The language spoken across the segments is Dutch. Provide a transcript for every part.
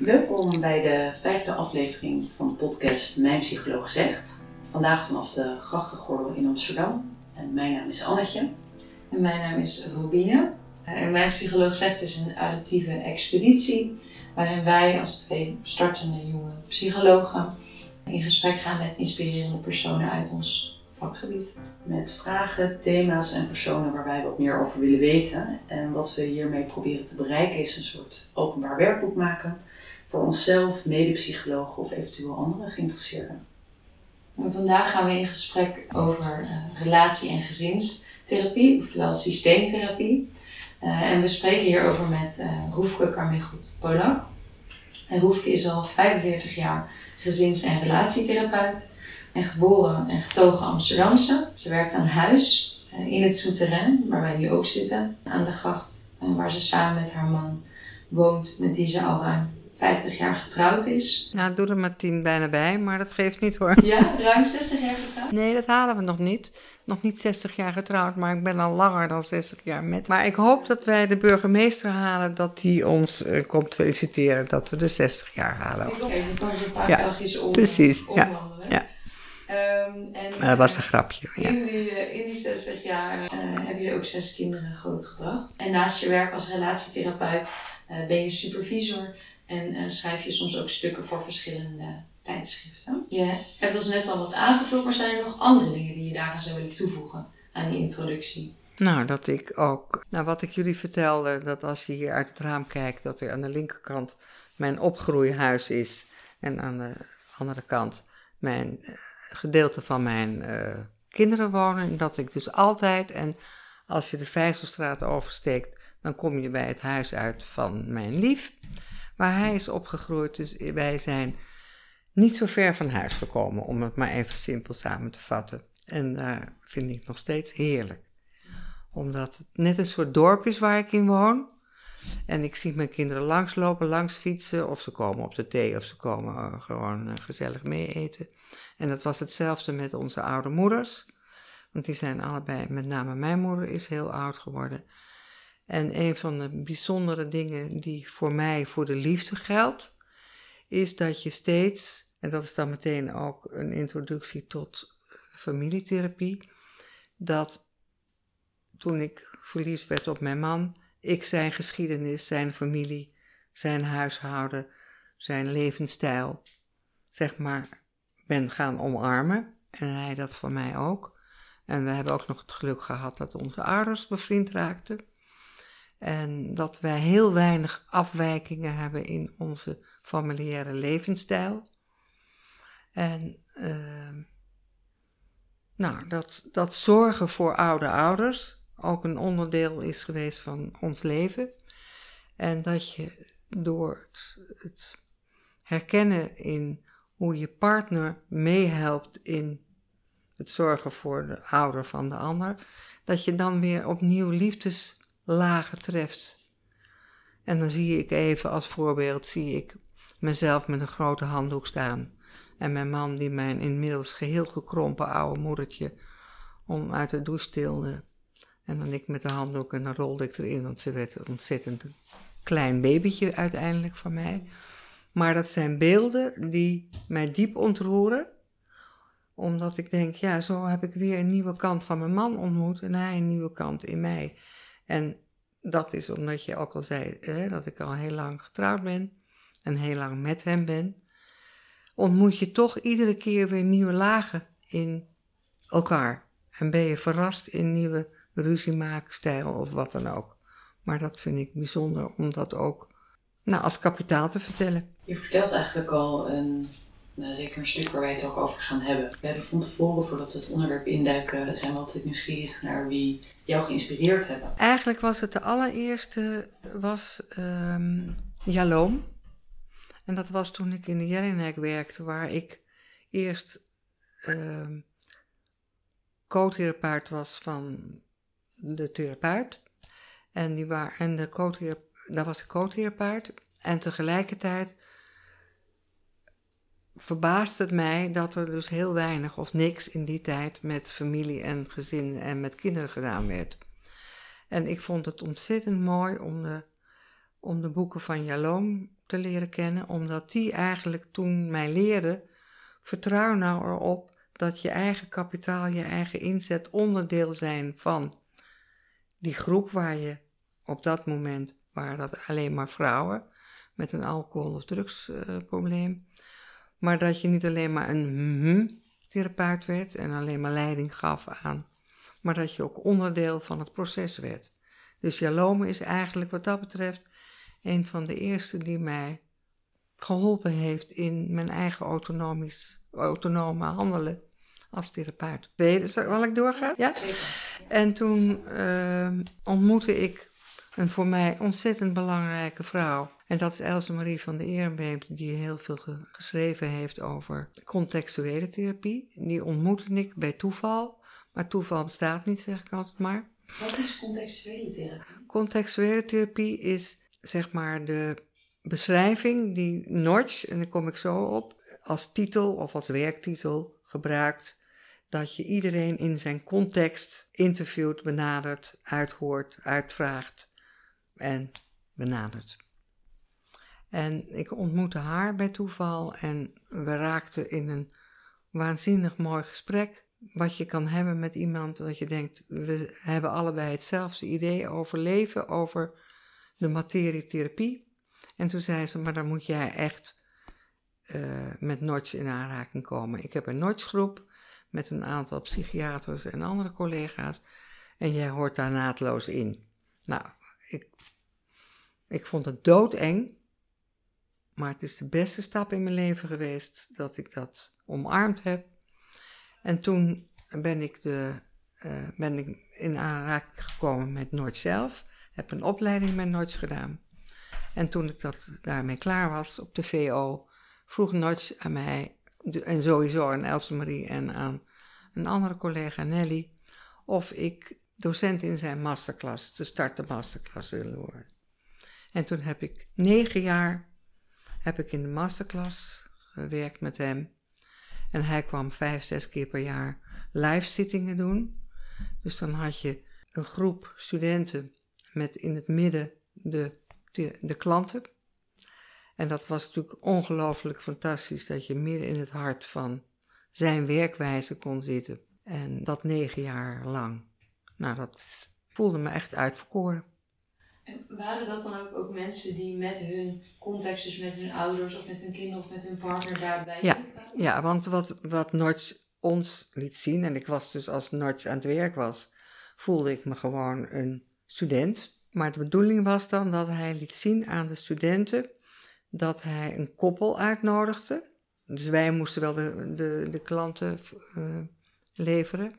Welkom bij de vijfde aflevering van de podcast Mijn Psycholoog Zegt. Vandaag vanaf de Grachtengordel in Amsterdam. En mijn naam is Annetje. En mijn naam is Robine. En Mijn Psycholoog Zegt is een auditieve expeditie waarin wij als twee startende jonge psychologen in gesprek gaan met inspirerende personen uit ons vakgebied. Met vragen, thema's en personen waar wij wat meer over willen weten. En wat we hiermee proberen te bereiken is een soort openbaar werkboek maken voor onszelf, medepsychologen of eventueel andere geïnteresseerden. En vandaag gaan we in gesprek over uh, relatie- en gezinstherapie, oftewel systeemtherapie. Uh, en we spreken hierover met uh, Roefke Carmichelt Polak. En Roefke is al 45 jaar gezins- en relatietherapeut en geboren en getogen Amsterdamse. Ze werkt aan huis in het Souterrain, waar wij nu ook zitten, aan de gracht, waar ze samen met haar man woont, met wie ze al ruim 50 jaar getrouwd is. Nou, doe er maar tien bijna bij, maar dat geeft niet hoor. Ja, ruim 60 jaar getrouwd? Nee, dat halen we nog niet. Nog niet 60 jaar getrouwd, maar ik ben al langer dan 60 jaar met. Maar ik hoop dat wij de burgemeester halen, dat die ons uh, komt feliciteren dat we de 60 jaar halen. Oké, okay, dan kan ze een paar ja, dagjes om, precies, omwandelen. Ja, ja. Um, en, maar dat was een grapje. Ja. In, die, in die 60 jaar uh, heb je ook zes kinderen grootgebracht. En naast je werk als relatietherapeut ben je supervisor en uh, schrijf je soms ook stukken voor verschillende tijdschriften. Je hebt ons net al wat aangevuld, maar zijn er nog andere dingen die je daaraan zou willen toevoegen aan die introductie? Nou, dat ik ook, nou wat ik jullie vertelde, dat als je hier uit het raam kijkt, dat er aan de linkerkant mijn opgroeihuis is en aan de andere kant mijn uh, gedeelte van mijn uh, kinderen wonen. En dat ik dus altijd, en als je de Vijzelstraat oversteekt, dan kom je bij het huis uit van mijn lief waar hij is opgegroeid. Dus wij zijn niet zo ver van huis gekomen, om het maar even simpel samen te vatten. En daar vind ik nog steeds heerlijk. Omdat het net een soort dorp is waar ik in woon. En ik zie mijn kinderen langslopen, langs fietsen, of ze komen op de thee, of ze komen uh, gewoon uh, gezellig mee eten. En dat was hetzelfde met onze oude moeders. Want die zijn allebei, met name mijn moeder is heel oud geworden. En een van de bijzondere dingen die voor mij voor de liefde geldt, is dat je steeds, en dat is dan meteen ook een introductie tot familietherapie, dat toen ik verliefd werd op mijn man, ik zijn geschiedenis, zijn familie, zijn huishouden, zijn levensstijl, zeg maar, ben gaan omarmen. En hij dat voor mij ook. En we hebben ook nog het geluk gehad dat onze ouders bevriend raakten. En dat wij heel weinig afwijkingen hebben in onze familiaire levensstijl. En uh, nou, dat, dat zorgen voor oude ouders ook een onderdeel is geweest van ons leven. En dat je door het, het herkennen in hoe je partner meehelpt in het zorgen voor de ouder van de ander, dat je dan weer opnieuw liefdes lagen treft. En dan zie ik even als voorbeeld, zie ik mezelf met een grote handdoek staan. En mijn man die mijn inmiddels geheel gekrompen oude moedertje om uit de douche tilde. En dan ik met de handdoek en dan rolde ik erin, want ze werd een ontzettend klein babytje uiteindelijk van mij. Maar dat zijn beelden die mij diep ontroeren. Omdat ik denk, ja, zo heb ik weer een nieuwe kant van mijn man ontmoet en hij een nieuwe kant in mij. En dat is omdat je ook al zei hè, dat ik al heel lang getrouwd ben en heel lang met hem ben. Ontmoet je toch iedere keer weer nieuwe lagen in elkaar. En ben je verrast in nieuwe ruziemaakstijl of wat dan ook. Maar dat vind ik bijzonder om dat ook nou, als kapitaal te vertellen. Je vertelt eigenlijk al een nou, zeker een stuk waar wij het ook over gaan hebben. We hebben van tevoren, voordat we het onderwerp induiken, zijn we altijd nieuwsgierig naar wie jou geïnspireerd hebben. Eigenlijk was het de allereerste, was um, Jaloom. En dat was toen ik in de Jelinek werkte, waar ik eerst um, co-therapeut was van de therapeut. En, die waar, en de co daar was ik co-therapeut. En tegelijkertijd verbaast het mij dat er dus heel weinig of niks in die tijd met familie en gezin en met kinderen gedaan werd. En ik vond het ontzettend mooi om de, om de boeken van Jaloom te leren kennen, omdat die eigenlijk toen mij leerde: vertrouw nou erop dat je eigen kapitaal, je eigen inzet onderdeel zijn van die groep waar je op dat moment waren dat alleen maar vrouwen met een alcohol- of drugsprobleem. Maar dat je niet alleen maar een therapeut werd en alleen maar leiding gaf aan, maar dat je ook onderdeel van het proces werd. Dus Jalome is eigenlijk wat dat betreft een van de eerste die mij geholpen heeft in mijn eigen autonomisch, autonome handelen als therapeut. Weet je, zal ik doorgaan? Ja? En toen uh, ontmoette ik een voor mij ontzettend belangrijke vrouw. En dat is Else Marie van de Eerbeem, die heel veel geschreven heeft over contextuele therapie. Die ontmoette ik bij toeval, maar toeval bestaat niet, zeg ik altijd maar. Wat is contextuele therapie? Contextuele therapie is zeg maar de beschrijving die Notch, en daar kom ik zo op, als titel of als werktitel gebruikt. Dat je iedereen in zijn context interviewt, benadert, uithoort, uitvraagt en benadert. En ik ontmoette haar bij toeval en we raakten in een waanzinnig mooi gesprek. Wat je kan hebben met iemand dat je denkt, we hebben allebei hetzelfde idee over leven, over de materie therapie. En toen zei ze, maar dan moet jij echt uh, met Notch in aanraking komen. Ik heb een Notch groep met een aantal psychiaters en andere collega's. En jij hoort daar naadloos in. Nou, ik, ik vond het doodeng. Maar het is de beste stap in mijn leven geweest dat ik dat omarmd heb. En toen ben ik, de, uh, ben ik in aanraking gekomen met Noord zelf. Heb een opleiding met Noord gedaan. En toen ik dat, daarmee klaar was op de VO, vroeg Notch aan mij, en sowieso aan Else Marie en aan een andere collega Nelly, of ik docent in zijn masterclass, de start masterclass willen worden. En toen heb ik negen jaar heb ik in de masterclass gewerkt met hem. En hij kwam vijf, zes keer per jaar live zittingen doen. Dus dan had je een groep studenten met in het midden de, de, de klanten. En dat was natuurlijk ongelooflijk fantastisch dat je midden in het hart van zijn werkwijze kon zitten. En dat negen jaar lang. Nou, dat voelde me echt uitverkoren. En waren dat dan ook, ook mensen die met hun context, dus met hun ouders of met hun kinderen of met hun partner daarbij ja, Ja, want wat, wat Notch ons liet zien, en ik was dus als Notch aan het werk was, voelde ik me gewoon een student. Maar de bedoeling was dan dat hij liet zien aan de studenten dat hij een koppel uitnodigde. Dus wij moesten wel de, de, de klanten uh, leveren.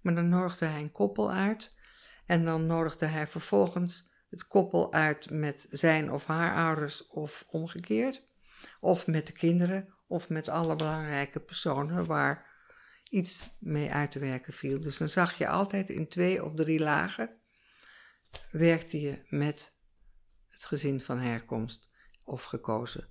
Maar dan nodigde hij een koppel uit. En dan nodigde hij vervolgens het koppel uit met zijn of haar ouders of omgekeerd. Of met de kinderen of met alle belangrijke personen waar iets mee uit te werken viel. Dus dan zag je altijd in twee of drie lagen werkte je met het gezin van herkomst of gekozen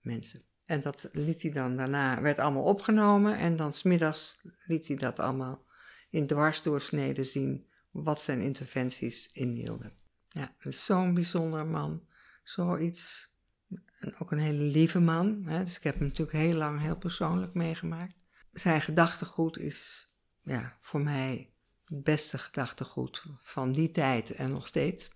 mensen. En dat liet hij dan daarna, werd allemaal opgenomen en dan smiddags liet hij dat allemaal in dwarsdoorsneden zien wat zijn interventies inhielden. Ja, zo'n bijzonder man. Zoiets. En ook een hele lieve man. Hè? Dus ik heb hem natuurlijk heel lang heel persoonlijk meegemaakt. Zijn gedachtegoed is ja, voor mij het beste gedachtegoed van die tijd en nog steeds.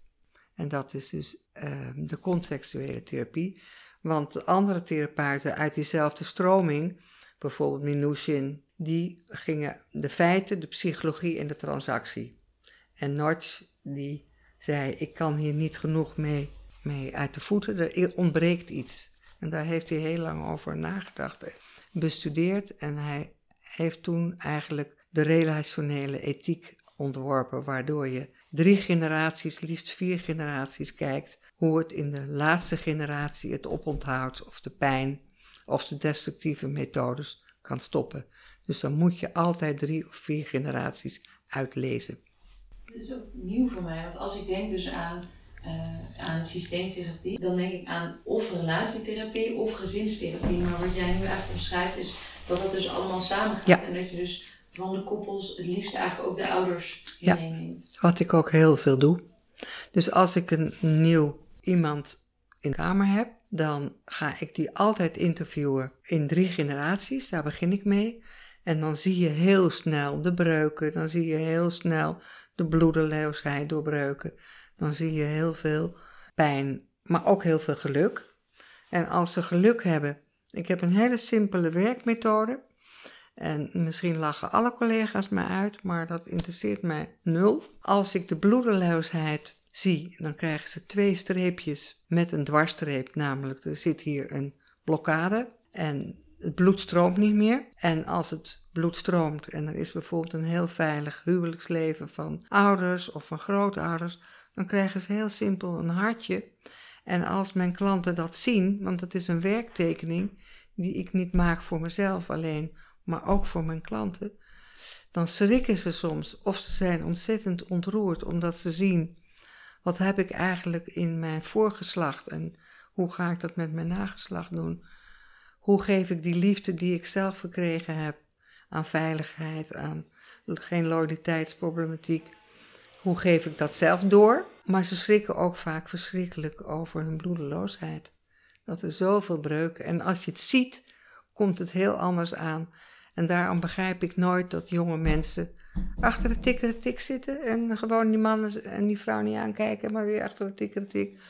En dat is dus uh, de contextuele therapie. Want andere therapeuten uit diezelfde stroming, bijvoorbeeld Minushin, die gingen de feiten, de psychologie en de transactie. En Notch, die zei: Ik kan hier niet genoeg mee, mee uit de voeten, er ontbreekt iets. En daar heeft hij heel lang over nagedacht, bestudeerd. En hij heeft toen eigenlijk de relationele ethiek ontworpen, waardoor je drie generaties, liefst vier generaties kijkt hoe het in de laatste generatie het oponthoudt of de pijn of de destructieve methodes kan stoppen. Dus dan moet je altijd drie of vier generaties uitlezen. Dat is ook nieuw voor mij, want als ik denk dus aan, uh, aan systeemtherapie, dan denk ik aan of relatietherapie of gezinstherapie. Maar wat jij nu eigenlijk omschrijft is dat dat dus allemaal samengaat ja. en dat je dus van de koppels het liefst eigenlijk ook de ouders ja. meeneemt. Wat ik ook heel veel doe. Dus als ik een nieuw iemand in de kamer heb, dan ga ik die altijd interviewen in drie generaties. Daar begin ik mee. En dan zie je heel snel de breuken, dan zie je heel snel de bloedeloosheid doorbreuken. Dan zie je heel veel pijn, maar ook heel veel geluk. En als ze geluk hebben, ik heb een hele simpele werkmethode. En misschien lachen alle collega's me uit, maar dat interesseert mij nul. Als ik de bloedeloosheid zie, dan krijgen ze twee streepjes met een dwarsstreep, namelijk er zit hier een blokkade en het bloed stroomt niet meer. En als het bloed stroomt en er is bijvoorbeeld een heel veilig huwelijksleven van ouders of van grootouders, dan krijgen ze heel simpel een hartje. En als mijn klanten dat zien, want het is een werktekening die ik niet maak voor mezelf alleen, maar ook voor mijn klanten, dan schrikken ze soms of ze zijn ontzettend ontroerd omdat ze zien wat heb ik eigenlijk in mijn voorgeslacht en hoe ga ik dat met mijn nageslacht doen? Hoe geef ik die liefde die ik zelf verkregen heb aan veiligheid, aan geen loyaliteitsproblematiek, hoe geef ik dat zelf door? Maar ze schrikken ook vaak verschrikkelijk over hun bloedeloosheid. Dat er zoveel breuken. En als je het ziet, komt het heel anders aan. En daarom begrijp ik nooit dat jonge mensen achter de tikkere tik zitten en gewoon die mannen en die vrouw niet aankijken, maar weer achter de tikkere tik.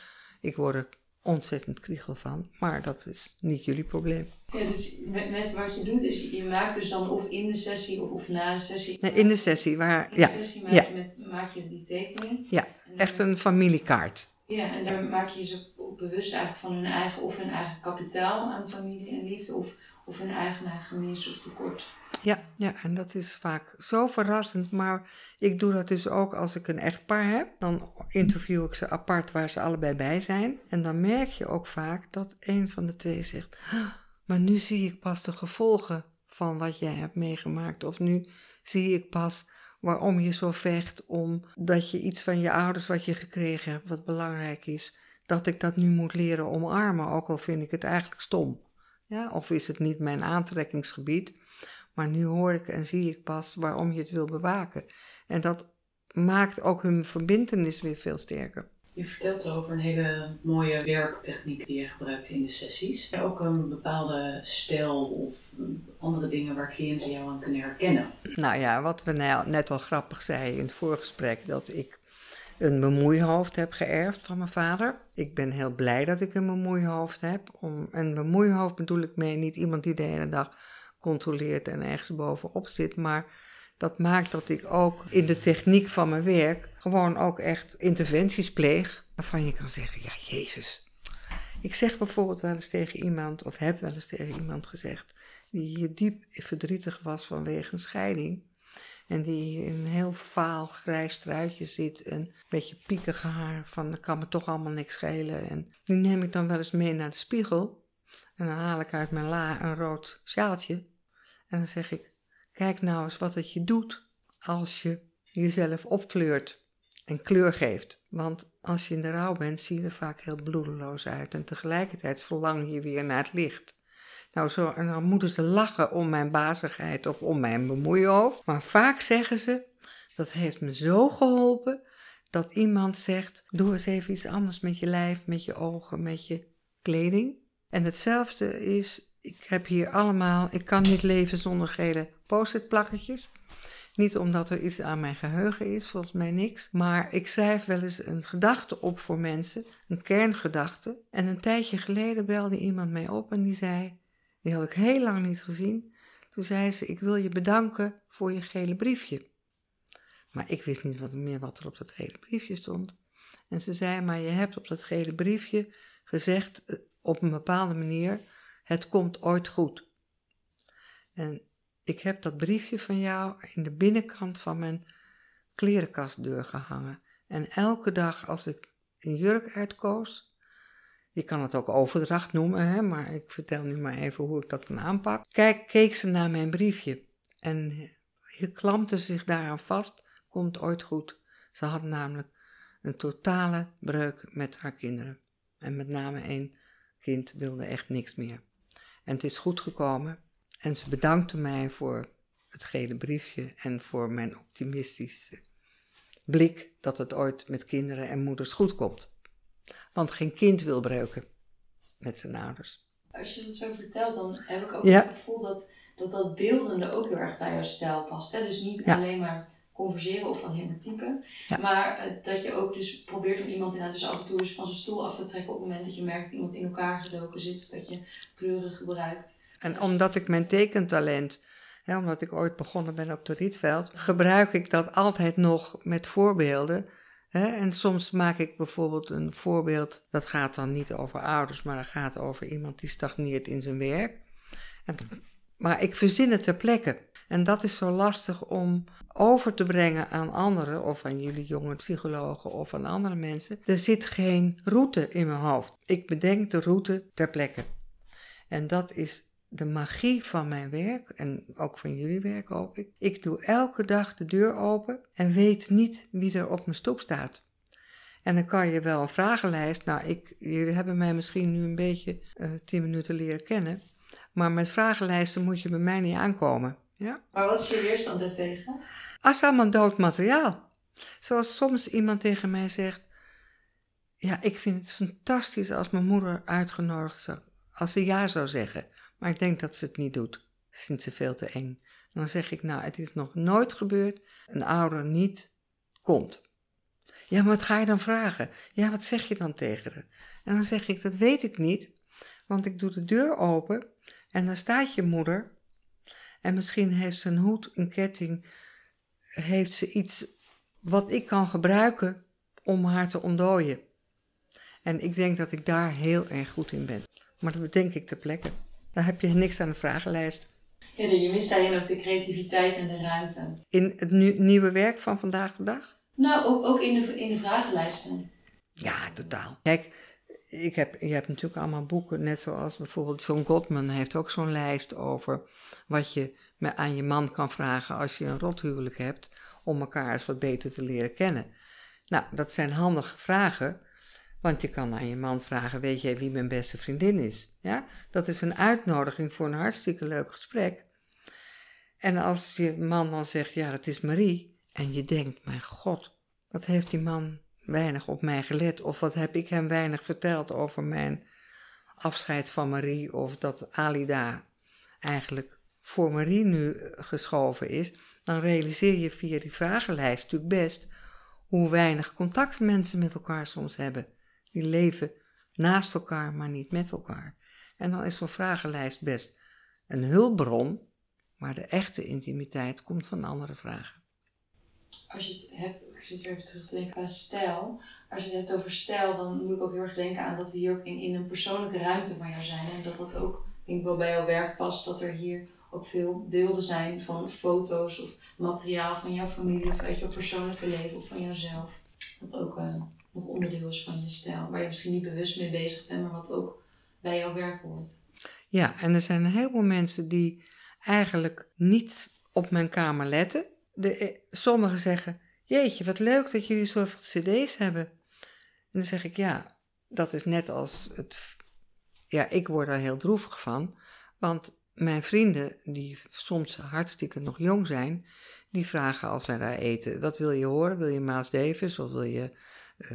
Ik word er ontzettend kriegel van, maar dat is niet jullie probleem. Ja, dus met, met wat je doet, is je maakt dus dan of in de sessie of, of na de sessie. Nee, in de sessie, waar, in ja. de sessie maak, ja. je met, maak je die tekening. Ja, echt een familiekaart. Ja, en daar maak je ze bewust eigenlijk van hun eigen of hun eigen kapitaal aan familie en liefde of, of hun eigen gemis of tekort. Ja, ja, en dat is vaak zo verrassend. Maar ik doe dat dus ook als ik een echtpaar heb. Dan interview ik ze apart waar ze allebei bij zijn. En dan merk je ook vaak dat een van de twee zegt: "Ah, Maar nu zie ik pas de gevolgen van wat jij hebt meegemaakt. Of nu zie ik pas waarom je zo vecht omdat je iets van je ouders wat je gekregen hebt, wat belangrijk is, dat ik dat nu moet leren omarmen, ook al vind ik het eigenlijk stom. Ja, of is het niet mijn aantrekkingsgebied? Maar nu hoor ik en zie ik pas waarom je het wil bewaken. En dat maakt ook hun verbindenis weer veel sterker. Je vertelt over een hele mooie werktechniek die je gebruikt in de sessies. Ook een bepaalde stijl of andere dingen waar cliënten jou aan kunnen herkennen? Nou ja, wat we nou net al grappig zeiden in het voorgesprek, dat ik een bemoeihoofd heb geërfd van mijn vader. Ik ben heel blij dat ik een bemoeihoofd heb. Om, en bemoeihoofd bedoel ik mee niet iemand die de hele dag controleert en ergens bovenop zit, maar dat maakt dat ik ook in de techniek van mijn werk gewoon ook echt interventies pleeg. Waarvan je kan zeggen, ja Jezus. Ik zeg bijvoorbeeld wel eens tegen iemand, of heb wel eens tegen iemand gezegd, die hier diep verdrietig was vanwege een scheiding. En die in een heel vaal grijs truitje zit en een beetje piekig haar van dat kan me toch allemaal niks schelen. En die neem ik dan wel eens mee naar de spiegel. En dan haal ik uit mijn la een rood sjaaltje. En dan zeg ik, kijk nou eens wat het je doet als je jezelf opfleurt en kleur geeft. Want als je in de rouw bent, zie je er vaak heel bloedeloos uit. En tegelijkertijd verlang je weer naar het licht. Nou, zo, en dan moeten ze lachen om mijn bazigheid of om mijn bemoeihoofd. Maar vaak zeggen ze, dat heeft me zo geholpen, dat iemand zegt, doe eens even iets anders met je lijf, met je ogen, met je kleding. En hetzelfde is, ik heb hier allemaal, ik kan niet leven zonder gele post-it plakketjes. Niet omdat er iets aan mijn geheugen is, volgens mij niks. Maar ik schrijf wel eens een gedachte op voor mensen, een kerngedachte. En een tijdje geleden belde iemand mij op en die zei, die had ik heel lang niet gezien. Toen zei ze, ik wil je bedanken voor je gele briefje. Maar ik wist niet wat meer wat er op dat gele briefje stond. En ze zei, maar je hebt op dat gele briefje gezegd eh, op een bepaalde manier, het komt ooit goed. En ik heb dat briefje van jou in de binnenkant van mijn klerenkastdeur gehangen. En elke dag als ik een jurk uitkoos, je kan het ook overdracht noemen, hè, maar ik vertel nu maar even hoe ik dat dan aanpak. Kijk, keek ze naar mijn briefje en klampte zich daaraan vast, komt ooit goed. Ze had namelijk een totale breuk met haar kinderen. En met name één kind wilde echt niks meer. En het is goed gekomen. En ze bedankte mij voor het gele briefje en voor mijn optimistische blik dat het ooit met kinderen en moeders goed komt. Want geen kind wil breuken met zijn ouders. Als je dat zo vertelt, dan heb ik ook Ja. het gevoel dat, dat dat beeldende ook heel erg bij jouw stijl past. Hè? Dus niet Ja. alleen maar converseren of alleen maar typen. Ja. Maar eh, dat je ook dus probeert om iemand inderdaad dus af en toe eens van zijn stoel af te trekken op het moment dat je merkt dat iemand in elkaar gedoken zit of dat je kleuren gebruikt. En omdat ik mijn tekentalent, hè, omdat ik ooit begonnen ben op de Rietveld, gebruik ik dat altijd nog met voorbeelden. En soms maak ik bijvoorbeeld een voorbeeld, dat gaat dan niet over ouders, maar dat gaat over iemand die stagneert in zijn werk. En, maar ik verzin het ter plekke. En dat is zo lastig om over te brengen aan anderen, of aan jullie jonge psychologen of aan andere mensen. Er zit geen route in mijn hoofd. Ik bedenk de route ter plekke. En dat is de magie van mijn werk en ook van jullie werk hoop ik. Ik doe elke dag de deur open en weet niet wie er op mijn stoep staat. En dan kan je wel een vragenlijst. Nou, ik, jullie hebben mij misschien nu een beetje eh, tien minuten leren kennen. Maar met vragenlijsten moet je bij mij niet aankomen. Ja? Maar wat is je weerstand daartegen? Als Ah, allemaal dood materiaal. Zoals soms iemand tegen mij zegt: Ja, ik vind het fantastisch als mijn moeder uitgenodigd zou, als ze ja zou zeggen. Maar ik denk dat ze het niet doet. Vindt ze veel te eng. Dan zeg ik: Nou, het is nog nooit gebeurd. Een ouder niet komt. Ja, maar wat ga je dan vragen? Ja, wat zeg je dan tegen haar? En dan zeg ik: Dat weet ik niet, want ik doe de deur open en daar staat je moeder. En misschien heeft ze een hoed, een ketting, heeft ze iets wat ik kan gebruiken om haar te ontdooien. En ik denk dat ik daar heel erg goed in ben. Maar dat bedenk ik ter plekke. Daar heb je niks aan de vragenlijst. Ja, je mist daarin ook de creativiteit en de ruimte. In het nu- nieuwe werk van vandaag de dag? Nou, ook, ook in, de, in de vragenlijsten. Ja, totaal. Kijk, ik heb, je hebt natuurlijk allemaal boeken, net zoals bijvoorbeeld John Gottman heeft ook zo'n lijst over wat je aan je man kan vragen als je een rothuwelijk hebt, om elkaar eens wat beter te leren kennen. Nou, dat zijn handige vragen, want je kan aan je man vragen, weet jij wie mijn beste vriendin is? Ja, dat is een uitnodiging voor een hartstikke leuk gesprek. En als je man dan zegt, ja, dat is Marie, en je denkt, mijn god, wat heeft die man weinig op mij gelet? Of wat heb ik hem weinig verteld over mijn afscheid van Marie? Of dat Alida eigenlijk voor Marie nu geschoven is? Dan realiseer je via die vragenlijst natuurlijk best hoe weinig contact mensen met elkaar soms hebben. Die leven naast elkaar, maar niet met elkaar. En dan is zo'n vragenlijst best een hulpbron, maar de echte intimiteit komt van andere vragen. Als je het hebt, ik zit weer even terug te denken aan stijl. Als je het hebt over stijl, dan moet ik ook heel erg denken aan dat we hier ook in, in een persoonlijke ruimte van jou zijn. En dat dat ook, denk ik wel bij jouw werk past, dat er hier ook veel beelden zijn van foto's of materiaal van jouw familie of uit jouw persoonlijke leven of van jouzelf. Wat ook eh, nog onderdeel is van je stijl, waar je misschien niet bewust mee bezig bent, maar wat ook bij jouw werk hoort. Ja, en er zijn een heleboel mensen die eigenlijk niet op mijn kamer letten. De, eh, sommigen zeggen, jeetje, wat leuk dat jullie zoveel cd's hebben. En dan zeg ik, ja, dat is net als het... Ja, ik word daar heel droevig van, want mijn vrienden, die soms hartstikke nog jong zijn, die vragen als wij daar eten, wat wil je horen? Wil je Maas Davis of wil je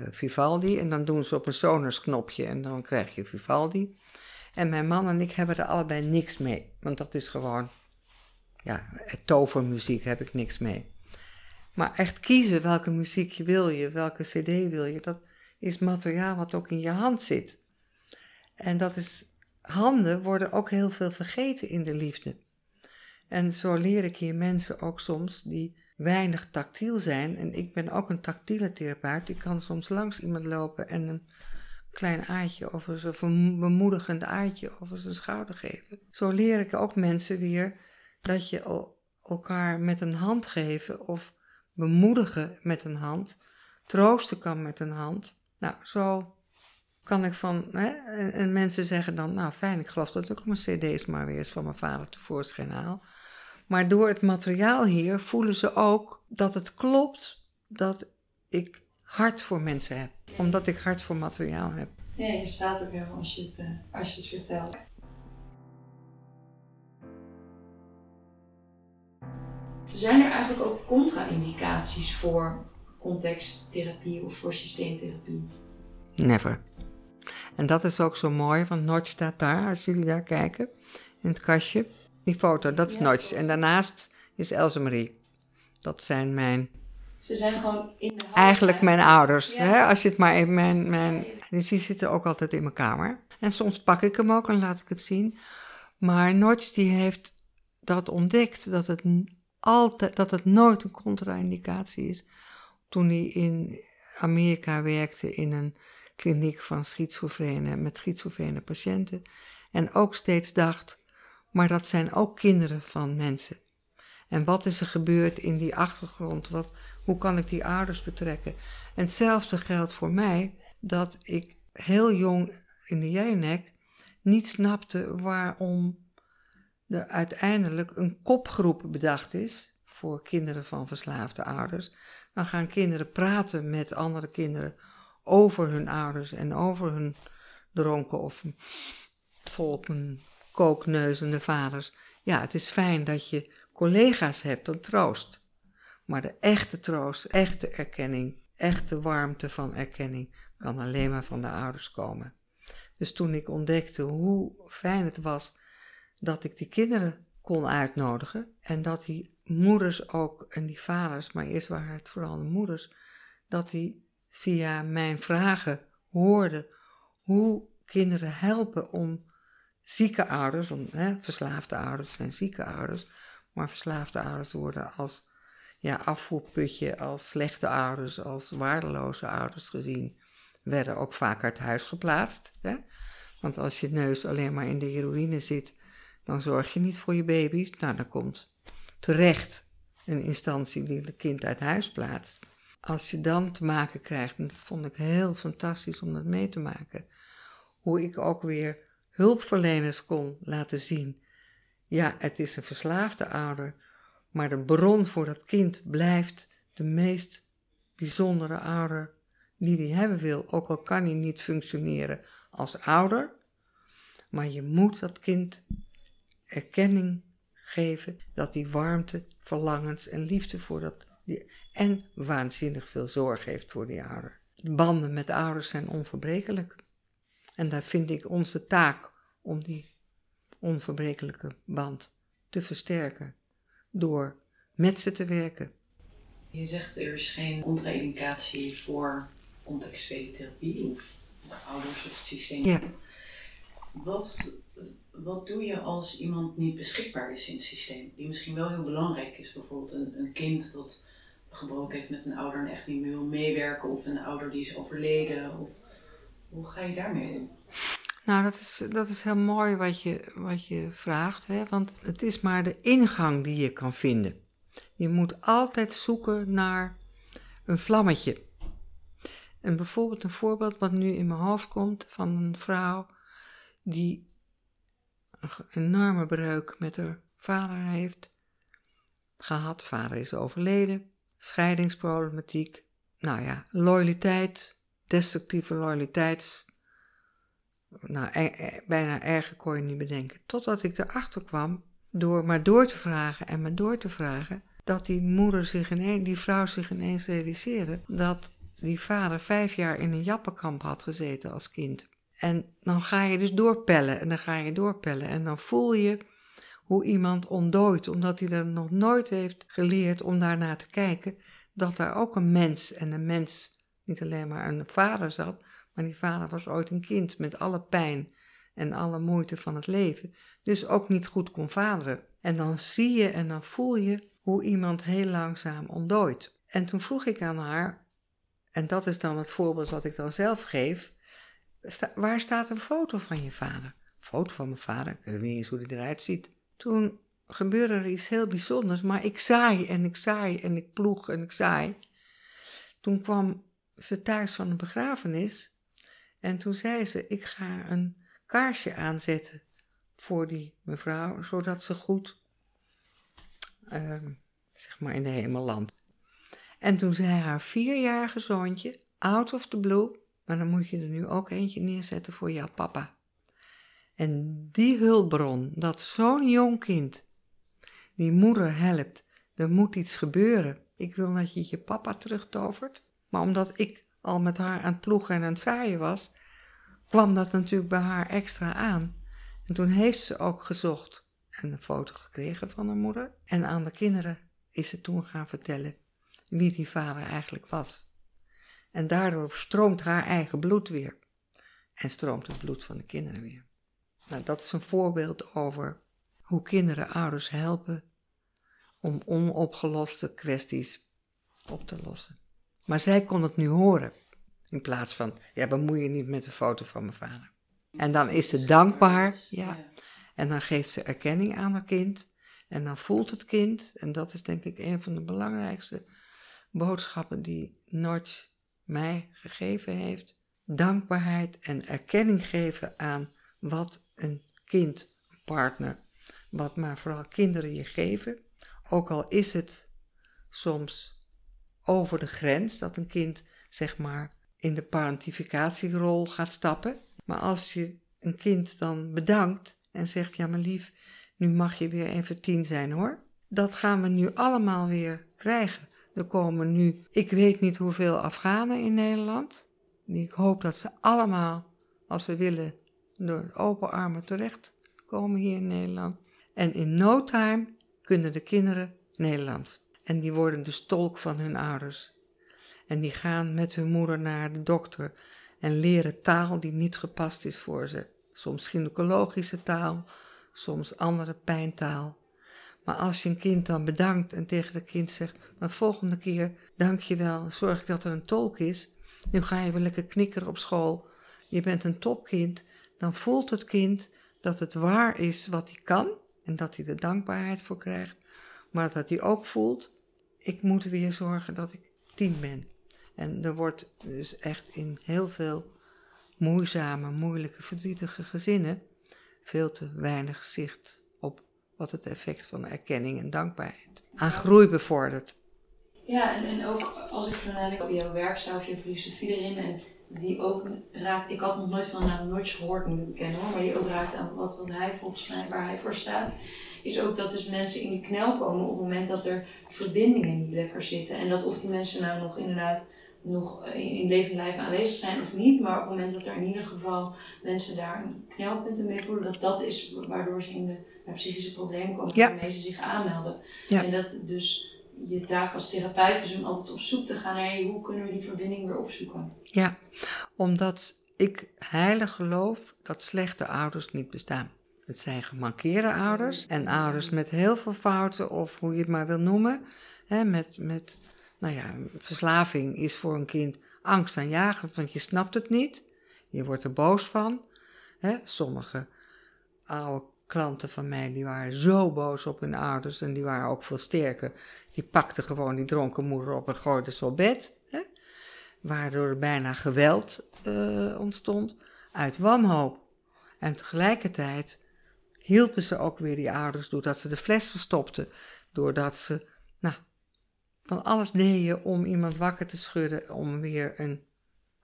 Vivaldi? En dan doen ze op een Sonos knopje en dan krijg je Vivaldi. En mijn man en ik hebben er allebei niks mee. Want dat is gewoon, ja, tovermuziek heb ik niks mee. Maar echt kiezen welke muziek je wil je, welke cd wil je, dat is materiaal wat ook in je hand zit. En dat is, handen worden ook heel veel vergeten in de liefde. En zo leer ik hier mensen ook soms die weinig tactiel zijn. En ik ben ook een tactiele therapeut. Ik kan soms langs iemand lopen en een klein aardje of eens een bemoedigend aardje over zijn schouder geven. Zo leer ik ook mensen weer dat je el- elkaar met een hand geven of bemoedigen met een hand, troosten kan met een hand. Nou, zo kan ik van, hè, en mensen zeggen dan, nou fijn, ik geloof dat ik ook mijn cd's maar weer eens van mijn vader tevoorschijn haal. Maar door het materiaal hier voelen ze ook dat het klopt dat ik hart voor mensen heb. Omdat ik hart voor materiaal heb. Ja, je staat ook helemaal als je het, eh, als je het vertelt. Zijn er eigenlijk ook contra-indicaties voor contexttherapie of voor systeemtherapie? Never. En dat is ook zo mooi, want Notch staat daar, als jullie daar kijken, in het kastje. Die foto, dat is Ja. Notch. En daarnaast is Else Marie. Dat zijn mijn, Ze zijn gewoon in de eigenlijk mijn ouders. Ja. Hè? Als je het maar even, mijn, mijn, dus die zitten ook altijd in mijn kamer. En soms pak ik hem ook en laat ik het zien. Maar Notch die heeft dat ontdekt, dat het, altijd, dat het nooit een contra-indicatie is. Toen hij in Amerika werkte in een kliniek van schizofrene, met schizofrene patiënten. En ook steeds dacht, maar dat zijn ook kinderen van mensen. En wat is er gebeurd in die achtergrond? Wat, hoe kan ik die ouders betrekken? En hetzelfde geldt voor mij, dat ik heel jong in de Jelinek niet snapte waarom er uiteindelijk een kopgroep bedacht is voor kinderen van verslaafde ouders. Dan gaan kinderen praten met andere kinderen over hun ouders en over hun dronken of volken kookneuzende vaders. Ja, het is fijn dat je collega's hebt, een troost. Maar de echte troost, echte erkenning, echte warmte van erkenning kan alleen maar van de ouders komen. Dus toen ik ontdekte hoe fijn het was dat ik die kinderen kon uitnodigen en dat die moeders ook, en die vaders, maar eerst waren het vooral de moeders, dat die via mijn vragen hoorden hoe kinderen helpen om zieke ouders, hè, verslaafde ouders zijn zieke ouders, maar verslaafde ouders worden als ja, afvoerputje, als slechte ouders, als waardeloze ouders gezien, werden ook vaak uit huis geplaatst. Hè? Want als je neus alleen maar in de heroïne zit, dan zorg je niet voor je baby's. Nou, dan komt terecht een instantie die het kind uit huis plaatst. Als je dan te maken krijgt, en dat vond ik heel fantastisch om dat mee te maken, hoe ik ook weer hulpverleners kon laten zien. Ja, het is een verslaafde ouder, maar de bron voor dat kind blijft de meest bijzondere ouder die hij hebben wil. Ook al kan hij niet functioneren als ouder, maar je moet dat kind erkenning geven dat die warmte, verlangens en liefde voor dat die, en waanzinnig veel zorg heeft voor die ouder. De banden met ouders zijn onverbrekelijk. En daar vind ik onze taak om die onverbrekelijke band te versterken door met ze te werken. Je zegt er is geen contra-indicatie voor contextuele therapie of ouders of het systeem. Ja. Wat, wat doe je als iemand niet beschikbaar is in het systeem? Die misschien wel heel belangrijk is. Bijvoorbeeld een, een kind dat gebroken heeft met een ouder en echt niet meer wil meewerken. Of een ouder die is overleden. Of, hoe ga je daarmee om? Nou, dat is, dat is heel mooi wat je, wat je vraagt, hè? want het is maar de ingang die je kan vinden. Je moet altijd zoeken naar een vlammetje. En bijvoorbeeld een voorbeeld wat nu in mijn hoofd komt van een vrouw die een enorme breuk met haar vader heeft gehad. Vader is overleden, scheidingsproblematiek. Nou ja, loyaliteit, destructieve loyaliteits nou, er- er- bijna erger kon je niet bedenken. Totdat ik erachter kwam, door maar door te vragen en maar door te vragen, dat die moeder zich ineens, die vrouw zich ineens realiseerde dat die vader vijf jaar in een jappenkamp had gezeten als kind. En dan ga je dus doorpellen en dan ga je doorpellen en dan voel je hoe iemand ontdooit, omdat hij er nog nooit heeft geleerd om daarnaar te kijken, dat daar ook een mens en een mens niet alleen maar een vader zat, maar die vader was ooit een kind met alle pijn en alle moeite van het leven, dus ook niet goed kon vaderen. En dan zie je en dan voel je hoe iemand heel langzaam ontdooit. En toen vroeg ik aan haar, en dat is dan het voorbeeld wat ik dan zelf geef, waar staat een foto van je vader? Foto van mijn vader, ik weet niet eens hoe die eruit ziet. Toen gebeurde er iets heel bijzonders, maar ik zaai en ik zaai en ik ploeg en ik zaai. Toen kwam ze thuis van een begrafenis en toen zei ze: Ik ga een kaarsje aanzetten voor die mevrouw, zodat ze goed, ehm, zeg maar, in de hemel landt. En toen zei haar vierjarige zoontje, out of the blue, maar dan moet je er nu ook eentje neerzetten voor jouw papa. En die hulpbron, dat zo'n jong kind die moeder helpt, er moet iets gebeuren. Ik wil dat je je papa terugtovert, maar omdat ik al met haar aan het ploegen en aan het zaaien was, kwam dat natuurlijk bij haar extra aan. En toen heeft ze ook gezocht en een foto gekregen van haar moeder. En aan de kinderen is ze toen gaan vertellen wie die vader eigenlijk was. En daardoor stroomt haar eigen bloed weer. En stroomt het bloed van de kinderen weer. Nou, dat is een voorbeeld over hoe kinderen ouders helpen om onopgeloste kwesties op te lossen. Maar zij kon het nu horen. In plaats van, ja, bemoei je niet met de foto van mijn vader. En dan is ze dankbaar, ja. En dan geeft ze erkenning aan haar kind. En dan voelt het kind, en dat is denk ik een van de belangrijkste boodschappen die Notch mij gegeven heeft. Dankbaarheid en erkenning geven aan wat een kind, een partner, wat maar vooral kinderen je geven. Ook al is het soms over de grens dat een kind, zeg maar, in de parentificatierol gaat stappen. Maar als je een kind dan bedankt en zegt: Ja, maar lief, nu mag je weer even tien zijn hoor. Dat gaan we nu allemaal weer krijgen. Er komen nu, ik weet niet hoeveel Afghanen in Nederland. Ik hoop dat ze allemaal, als ze willen, door open armen terecht komen hier in Nederland. En in no time kunnen de kinderen Nederlands. En die worden dus tolk van hun ouders. En die gaan met hun moeder naar de dokter en leren taal die niet gepast is voor ze. Soms gynaecologische taal, soms andere pijntaal. Maar als je een kind dan bedankt en tegen het kind zegt: Maar volgende keer, dank je wel, zorg ik dat er een tolk is. Nu ga je weer lekker knikkeren op school. Je bent een topkind. Dan voelt het kind dat het waar is wat hij kan en dat hij er dankbaarheid voor krijgt. Maar dat hij ook voelt: Ik moet weer zorgen dat ik tien ben. En er wordt dus echt in heel veel moeizame, moeilijke, verdrietige gezinnen veel te weinig zicht op wat het effect van erkenning en dankbaarheid aan groei bevordert. Ja, en, en ook als ik zo nadenk op jouw werkstijl, je filosofie erin, en die ook raakt, ik had nog nooit van de naam Notch gehoord, nu ik ken hoor, maar die ook raakt aan wat, wat hij volgens mij, waar hij voor staat, is ook dat dus mensen in de knel komen op het moment dat er verbindingen niet lekker zitten. En dat of die mensen nou nog inderdaad nog in leven blijven aanwezig zijn of niet. Maar op het moment dat er in ieder geval mensen daar knelpunten mee voelen, dat dat is waardoor ze in de psychische problemen komen, ja. waarmee ze zich aanmelden. En dat dus je taak als therapeut is om altijd op zoek te gaan naar hoe kunnen we die verbinding weer opzoeken. Ja, omdat ik heilig geloof dat slechte ouders niet bestaan. Het zijn gemankeerde ouders en ouders met heel veel fouten, of hoe je het maar wil noemen, hè, met, met nou ja, verslaving is voor een kind angstaanjagend, want je snapt het niet. Je wordt er boos van. Hè? Sommige oude klanten van mij, die waren zo boos op hun ouders en die waren ook veel sterker. Die pakten gewoon die dronken moeder op en gooiden ze op bed. Hè? Waardoor er bijna geweld uh, ontstond uit wanhoop. En tegelijkertijd hielpen ze ook weer die ouders doordat ze de fles verstopten. Doordat ze van alles deed je om iemand wakker te schudden om weer een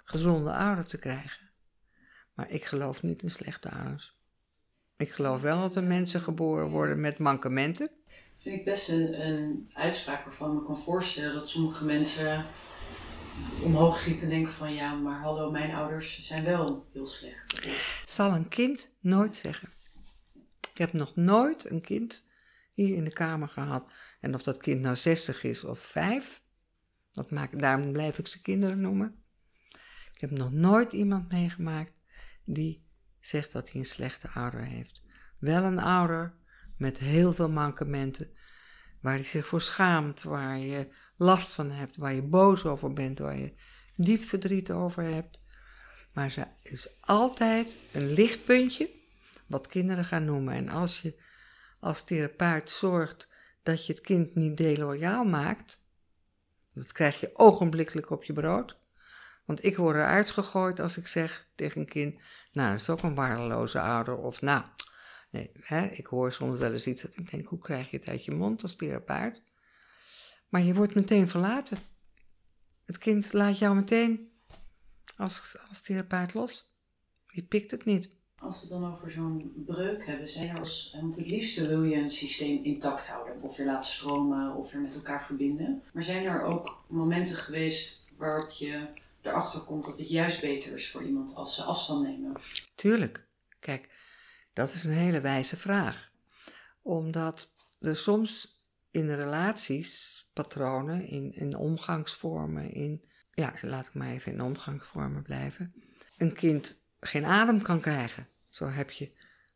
gezonde ouder te krijgen. Maar ik geloof niet in slechte ouders. Ik geloof wel dat er mensen geboren worden met mankementen. Vind ik best een, een uitspraak waarvan ik me kan voorstellen dat sommige mensen omhoog schieten en denken van ja, maar hallo, mijn ouders zijn wel heel slecht. Zal een kind nooit zeggen. Ik heb nog nooit een kind hier in de kamer gehad. En of dat kind nou 60 is of 5, dat maakt, daarom blijf ik ze kinderen noemen. Ik heb nog nooit iemand meegemaakt die zegt dat hij een slechte ouder heeft. Wel een ouder met heel veel mankementen, waar hij zich voor schaamt, waar je last van hebt, waar je boos over bent, waar je diep verdriet over hebt. Maar ze is altijd een lichtpuntje wat kinderen gaan noemen. En als je als therapeut zorgt dat je het kind niet deloyaal maakt, dat krijg je ogenblikkelijk op je brood. Want ik word eruit gegooid als ik zeg tegen een kind, nou, dat is ook een waardeloze ouder. Of nou, nee, hè, ik hoor soms wel eens iets dat ik denk, hoe krijg je het uit je mond als therapeut? Maar je wordt meteen verlaten. Het kind laat jou meteen als, als therapeut los. Die pikt het niet. Als we het dan over zo'n breuk hebben, zijn er als, want het liefste wil je een systeem intact houden, of je laat stromen, of je met elkaar verbinden. Maar zijn er ook momenten geweest waarop je erachter komt dat het juist beter is voor iemand als ze afstand nemen? Tuurlijk. Kijk, dat is een hele wijze vraag. Omdat er soms in relaties, patronen, in, in omgangsvormen, in, ja, laat ik maar even in omgangsvormen blijven, een kind geen adem kan krijgen. Zo heb je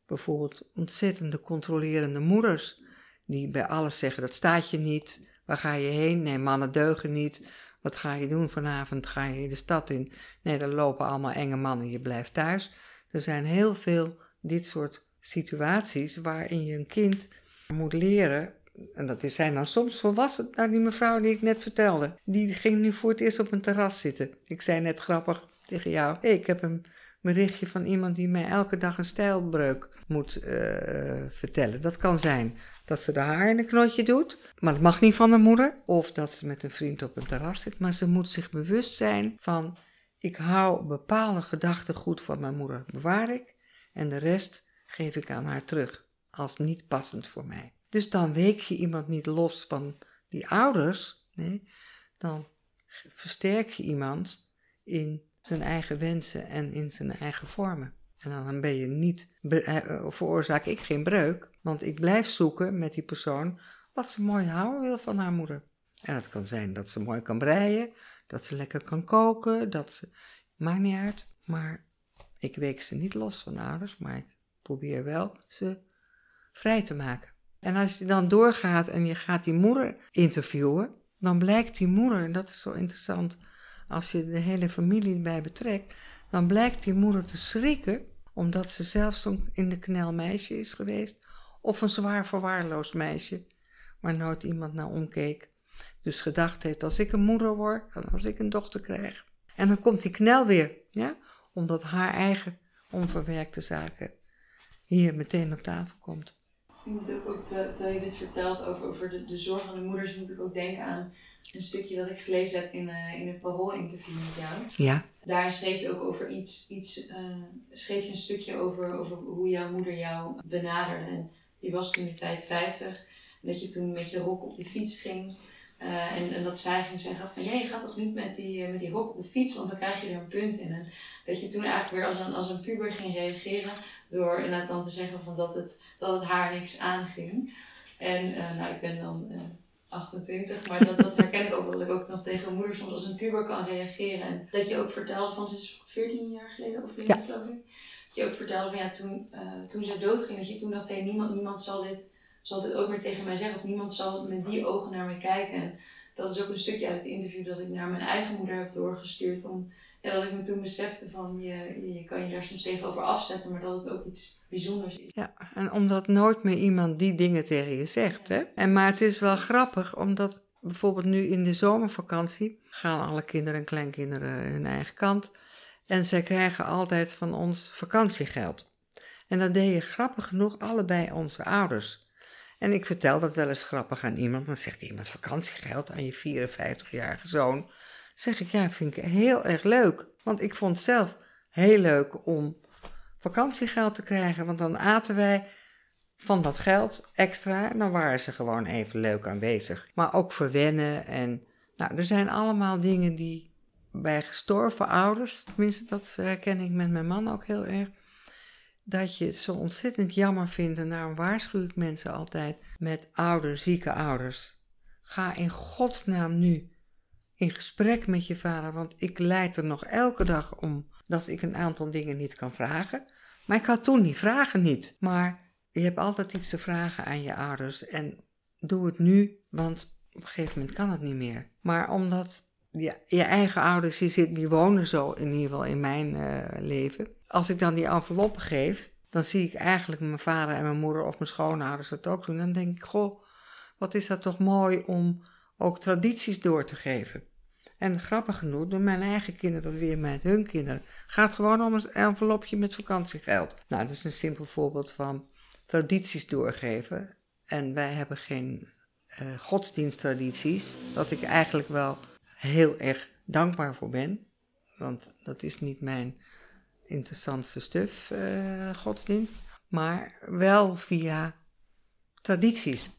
bijvoorbeeld ontzettende controlerende moeders die bij alles zeggen: dat staat je niet, waar ga je heen? Nee, mannen deugen niet. Wat ga je doen vanavond? Ga je de stad in? Nee, er lopen allemaal enge mannen, je blijft thuis. Er zijn heel veel dit soort situaties waarin je een kind moet leren. En dat zijn dan soms volwassen. Nou, die mevrouw die ik net vertelde, die ging nu voor het eerst op een terras zitten. Ik zei net grappig tegen jou: ik heb een berichtje van iemand die mij elke dag een stijlbreuk moet uh, vertellen. Dat kan zijn dat ze de haar in een knotje doet, maar dat mag niet van de moeder. Of dat ze met een vriend op een terras zit, maar ze moet zich bewust zijn van: ik hou bepaalde gedachten goed van mijn moeder, bewaar ik, en de rest geef ik aan haar terug als niet passend voor mij. Dus dan week je iemand niet los van die ouders, nee, dan versterk je iemand in zijn eigen wensen en in zijn eigen vormen. En dan ben je niet, eh, veroorzaak ik geen breuk, want ik blijf zoeken met die persoon wat ze mooi houden wil van haar moeder. En het kan zijn dat ze mooi kan breien, dat ze lekker kan koken, dat ze. Maakt niet uit, maar ik week ze niet los van ouders, maar ik probeer wel ze vrij te maken. En als je dan doorgaat en je gaat die moeder interviewen, dan blijkt die moeder, en dat is zo interessant als je de hele familie bij betrekt, dan blijkt die moeder te schrikken omdat ze zelf zo'n in de knel meisje is geweest, of een zwaar verwaarloosd meisje, waar nooit iemand naar omkeek. Dus gedacht heeft, als ik een moeder word, als ik een dochter krijg. En dan komt die knel weer, ja, omdat haar eigen onverwerkte zaken hier meteen op tafel komt. Ik moet ook, ook terwijl je dit vertelt over, over de, de zorg van de moeders, moet ik ook denken aan een stukje dat ik gelezen heb in, uh, in een Parool-interview met jou. Ja. Daar schreef je ook over iets, iets uh, schreef je een stukje over, over hoe jouw moeder jou benaderde. En die was toen de tijd 50. En dat je toen met je rok op de fiets ging. Uh, en, en dat zij ging zeggen van, ja, je gaat toch niet met die, met die rok op de fiets, want dan krijg je er een punt in. En dat je toen eigenlijk weer als een, als een puber ging reageren door inderdaad dan te zeggen van dat het, dat het haar niks aanging. En nou, ik ben dan 28, maar dat, dat herken ik ook dat ik ook dan tegen mijn moeder soms als een puber kan reageren. En dat je ook vertelde van, ze is 14 jaar geleden of meer ja. geloof ik. Dat je ook vertelde van ja, toen, uh, toen zij doodging, dat je toen dacht, hé, hey, niemand, niemand zal, dit, zal dit ook meer tegen mij zeggen. Of niemand zal met die ogen naar mij kijken. En dat is ook een stukje uit het interview dat ik naar mijn eigen moeder heb doorgestuurd. Om, ja, dat ik me toen besefte van je, je kan je daar soms tegenover afzetten, maar dat het ook iets bijzonders is. Ja, en omdat nooit meer iemand die dingen tegen je zegt. Hè? En, maar het is wel grappig, omdat bijvoorbeeld nu in de zomervakantie gaan alle kinderen en kleinkinderen hun eigen kant. En zij krijgen altijd van ons vakantiegeld. En dat deden grappig genoeg allebei onze ouders. En ik vertel dat wel eens grappig aan iemand. Dan zegt iemand vakantiegeld aan je 54-jarige zoon. Zeg ik, ja, vind ik heel erg leuk. Want ik vond het zelf heel leuk om vakantiegeld te krijgen. Want dan aten wij van dat geld extra. En dan waren ze gewoon even leuk aanwezig. Maar ook verwennen. En nou, er zijn allemaal dingen die bij gestorven ouders, tenminste dat herken ik met mijn man ook heel erg, dat je het zo ontzettend jammer vindt. En daarom waarschuw ik mensen altijd met oude, zieke ouders. Ga in godsnaam nu in gesprek met je vader, want ik leid er nog elke dag om dat ik een aantal dingen niet kan vragen. Maar ik had toen die vragen niet. Maar je hebt altijd iets te vragen aan je ouders en doe het nu, want op een gegeven moment kan het niet meer. Maar omdat je, eigen ouders, die, zitten, die wonen zo in ieder geval in mijn uh, leven. Als ik dan die enveloppen geef, dan zie ik eigenlijk mijn vader en mijn moeder of mijn schoonouders dat ook doen. Dan denk ik, goh, wat is dat toch mooi om ook tradities door te geven. En grappig genoeg doen mijn eigen kinderen dat weer met hun kinderen. Gaat gewoon om een envelopje met vakantiegeld. Nou, dat is een simpel voorbeeld van tradities doorgeven. En wij hebben geen uh, godsdiensttradities, dat ik eigenlijk wel heel erg dankbaar voor ben. Want dat is niet mijn interessantste stuf, uh, godsdienst. Maar wel via tradities.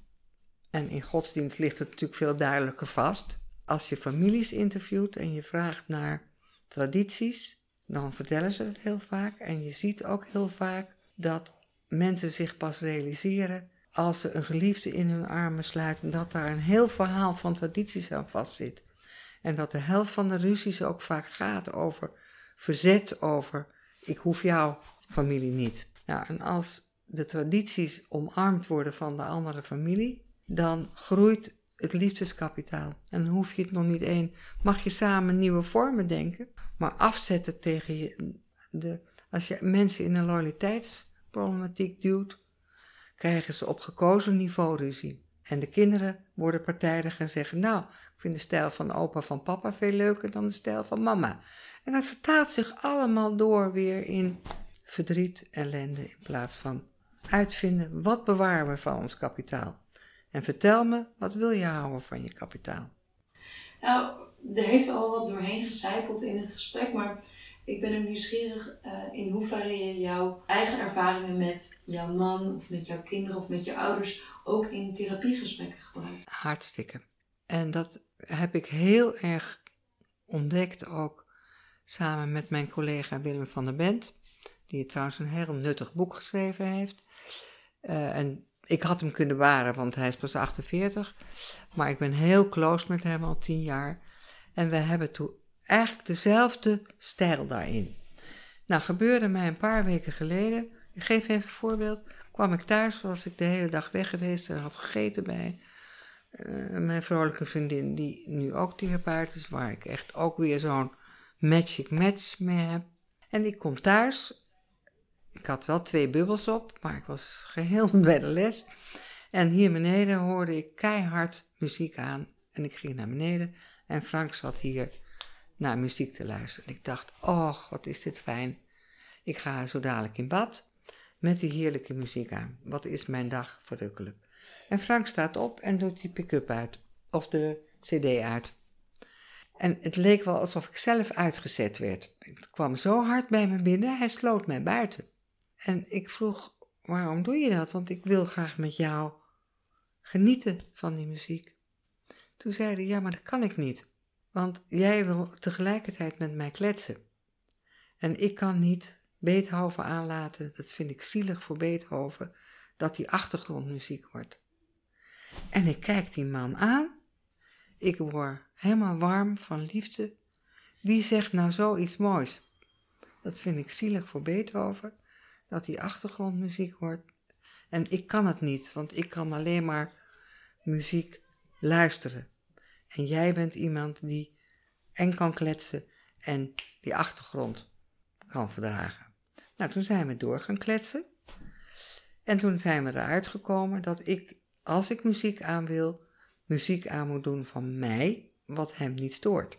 En in godsdienst ligt het natuurlijk veel duidelijker vast. Als je families interviewt en je vraagt naar tradities, dan vertellen ze het heel vaak. En je ziet ook heel vaak dat mensen zich pas realiseren als ze een geliefde in hun armen sluiten, dat daar een heel verhaal van tradities aan vastzit. En dat de helft van de ruzies ook vaak gaat over verzet, over ik hoef jouw familie niet. Nou, en als de tradities omarmd worden van de andere familie, dan groeit het liefdeskapitaal. En hoef je het nog niet één, mag je samen nieuwe vormen denken, maar afzetten tegen je. De, als je mensen in een loyaliteitsproblematiek duwt, krijgen ze op gekozen niveau ruzie. En de kinderen worden partijdig en zeggen: Nou, ik vind de stijl van opa van papa veel leuker dan de stijl van mama. En dat vertaalt zich allemaal door weer in verdriet, ellende, in plaats van uitvinden wat bewaren we van ons kapitaal. En vertel me, wat wil je houden van je kapitaal? Nou, er heeft al wat doorheen gecijpeld in het gesprek, maar ik ben ook nieuwsgierig uh, in hoeverre je jouw eigen ervaringen met jouw man of met jouw kinderen of met je ouders ook in therapiegesprekken gebruikt. Hartstikke. En dat heb ik heel erg ontdekt ook samen met mijn collega Willem van der Bent, die trouwens een heel nuttig boek geschreven heeft. Uh, en ik had hem kunnen waren, want hij is pas 48. Maar ik ben heel close met hem al tien jaar. En we hebben toen eigenlijk dezelfde stijl daarin. Nou, gebeurde mij een paar weken geleden. Ik geef even een voorbeeld. Kwam ik thuis, was ik de hele dag weg geweest en had gegeten bij uh, mijn vrolijke vriendin, die nu ook therapeut is, waar ik echt ook weer zo'n magic match mee heb. En ik kom thuis ik had wel twee bubbels op, maar ik was geheel bij de les. En hier beneden hoorde ik keihard muziek aan. En ik ging naar beneden en Frank zat hier naar muziek te luisteren. En ik dacht, oh, wat is dit fijn. Ik ga zo dadelijk in bad met die heerlijke muziek aan. Wat is mijn dag verrukkelijk. En Frank staat op en doet die pick-up uit. Of de cd uit. En het leek wel alsof ik zelf uitgezet werd. Het kwam zo hard bij me binnen, hij sloot mij buiten. En ik vroeg, waarom doe je dat? Want ik wil graag met jou genieten van die muziek. Toen zei hij, ja, maar dat kan ik niet. Want jij wil tegelijkertijd met mij kletsen. En ik kan niet Beethoven aanlaten, dat vind ik zielig voor Beethoven, dat die achtergrondmuziek wordt. En ik kijk die man aan. Ik word helemaal warm van liefde. Wie zegt nou zoiets moois? Dat vind ik zielig voor Beethoven dat die achtergrondmuziek wordt. En ik kan het niet, want ik kan alleen maar muziek luisteren. En jij bent iemand die en kan kletsen en die achtergrond kan verdragen. Nou, toen zijn we door gaan kletsen. En toen zijn we eruit gekomen dat ik, als ik muziek aan wil, muziek aan moet doen van mij, wat hem niet stoort.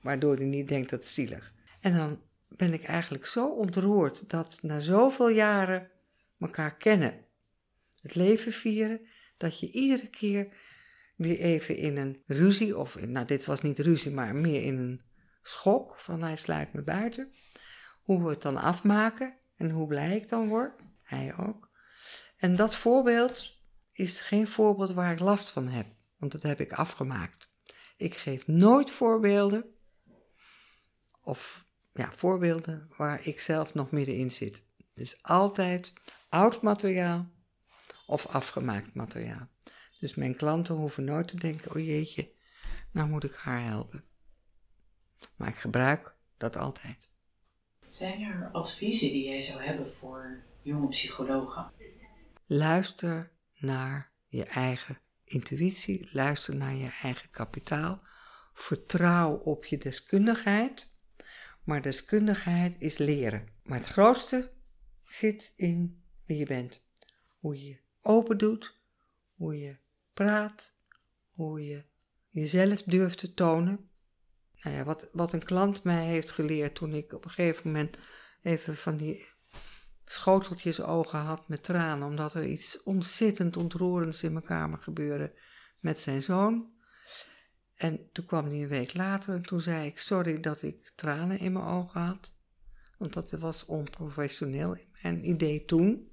Waardoor hij niet denkt dat het zielig. En dan ben ik eigenlijk zo ontroerd dat na zoveel jaren elkaar kennen, het leven vieren, dat je iedere keer weer even in een ruzie, of nou dit was niet ruzie, maar meer in een schok van hij sluit me buiten, hoe we het dan afmaken en hoe blij ik dan word, hij ook. En dat voorbeeld is geen voorbeeld waar ik last van heb, want dat heb ik afgemaakt. Ik geef nooit voorbeelden of ja, voorbeelden waar ik zelf nog middenin zit. Dus altijd oud materiaal of afgemaakt materiaal. Dus mijn klanten hoeven nooit te denken: oh jeetje, nou moet ik haar helpen. Maar ik gebruik dat altijd. Zijn er adviezen die jij zou hebben voor jonge psychologen? Luister naar je eigen intuïtie, luister naar je eigen kapitaal. Vertrouw op je deskundigheid maar deskundigheid is leren. Maar het grootste zit in wie je bent. Hoe je open doet, hoe je praat, hoe je jezelf durft te tonen. Nou ja, wat, wat een klant mij heeft geleerd toen ik op een gegeven moment even van die schoteltjes ogen had met tranen, omdat er iets ontzettend ontroerends in mijn kamer gebeurde met zijn zoon. En toen kwam hij een week later en toen zei ik: Sorry dat ik tranen in mijn ogen had. Want dat was onprofessioneel mijn idee toen.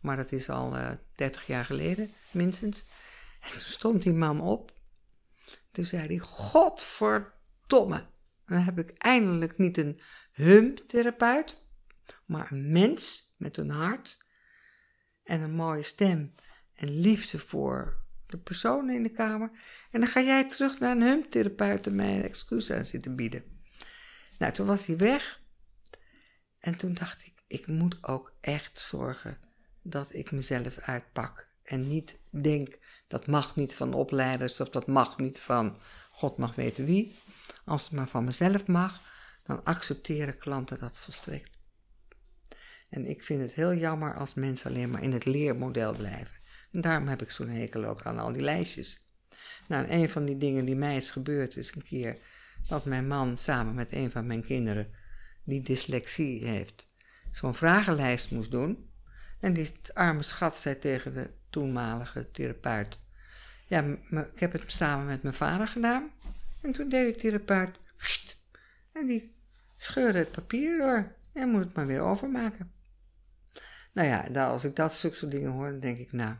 Maar dat is al uh, eh, 30 jaar geleden, minstens. En toen stond die man op. Toen zei hij: Godverdomme, dan heb ik eindelijk niet een hum-therapeut, maar een mens met een hart en een mooie stem en liefde voor de personen in de kamer. En dan ga jij terug naar een hum-therapeut en mij excuus aan zitten bieden. Nou, toen was hij weg. En toen dacht ik, ik moet ook echt zorgen dat ik mezelf uitpak. En niet denk, dat mag niet van opleiders of dat mag niet van God mag weten wie. Als het maar van mezelf mag, dan accepteren klanten dat volstrekt. En ik vind het heel jammer als mensen alleen maar in het leermodel blijven. En daarom heb ik zo'n hekel ook aan al die lijstjes. Nou, een van die dingen die mij is gebeurd is een keer dat mijn man samen met een van mijn kinderen, die dyslexie heeft, zo'n vragenlijst moest doen. En die arme schat zei tegen de toenmalige therapeut: Ja, ik heb het samen met mijn vader gedaan. En toen deed de therapeut. en die scheurde het papier door en moet het maar weer overmaken. Nou ja, als ik dat soort dingen hoor, dan denk ik: Nou,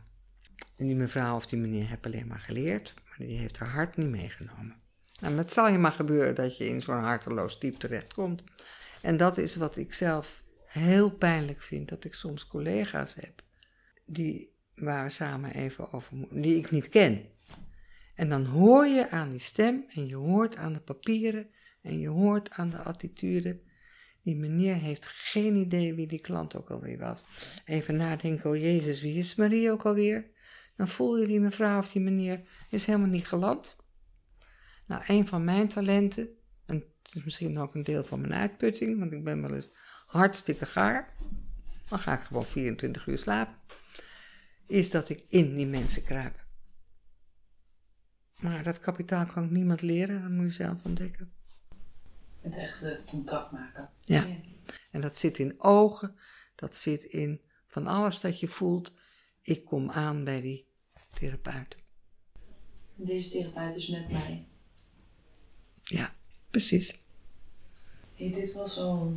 die mevrouw of die meneer heeft alleen maar geleerd, maar die heeft haar hart niet meegenomen. Nou, het zal je maar gebeuren dat je in zo'n harteloos diep terechtkomt. En dat is wat ik zelf heel pijnlijk vind, dat ik soms collega's heb die, waar samen even over die ik niet ken. En dan hoor je aan die stem en je hoort aan de papieren en je hoort aan de attitude. Die meneer heeft geen idee wie die klant ook alweer was. Even nadenken, oh Jezus, wie is Marie ook alweer? Dan voel je die mevrouw of die meneer is helemaal niet geland. Nou, een van mijn talenten, en het is misschien ook een deel van mijn uitputting, want ik ben wel eens hartstikke gaar. Dan ga ik gewoon 24 uur slapen. Is dat ik in die mensen kruip. Maar dat kapitaal kan ik niemand leren, dat moet je zelf ontdekken. Het echte contact maken. Ja. En dat zit in ogen, dat zit in van alles dat je voelt. Ik kom aan bij die therapeut. Deze therapeut is met mij. Ja, precies. Hey, dit was al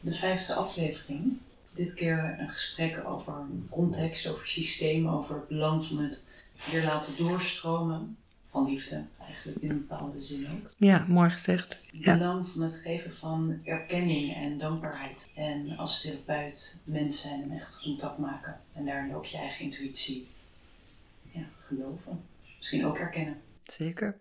de vijfde aflevering. Dit keer een gesprek over context, over systeem, over het belang van het weer laten doorstromen van liefde, eigenlijk in een bepaalde zin ook. Ja, mooi gezegd. Het belang van het geven van erkenning en dankbaarheid. En als therapeut mens zijn en echt contact maken. En daarin ook je eigen intuïtie ja, geloven. Misschien ook erkennen. Zeker.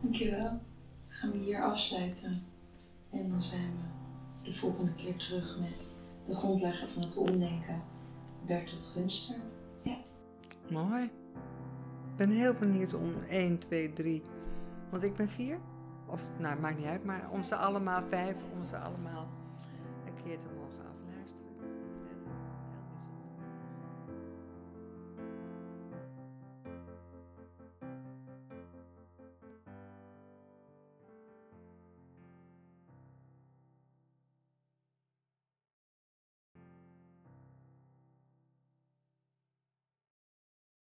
Dankjewel. Dan gaan we hier afsluiten. En dan zijn we de volgende keer terug met de grondlegger van het omdenken, Bertolt Gunster. Ja. Mooi. Ik ben heel benieuwd om 1, 2, 3, want ik ben 4. Of, nou, maakt niet uit, maar om ze allemaal, vijf, om ze allemaal een keer te.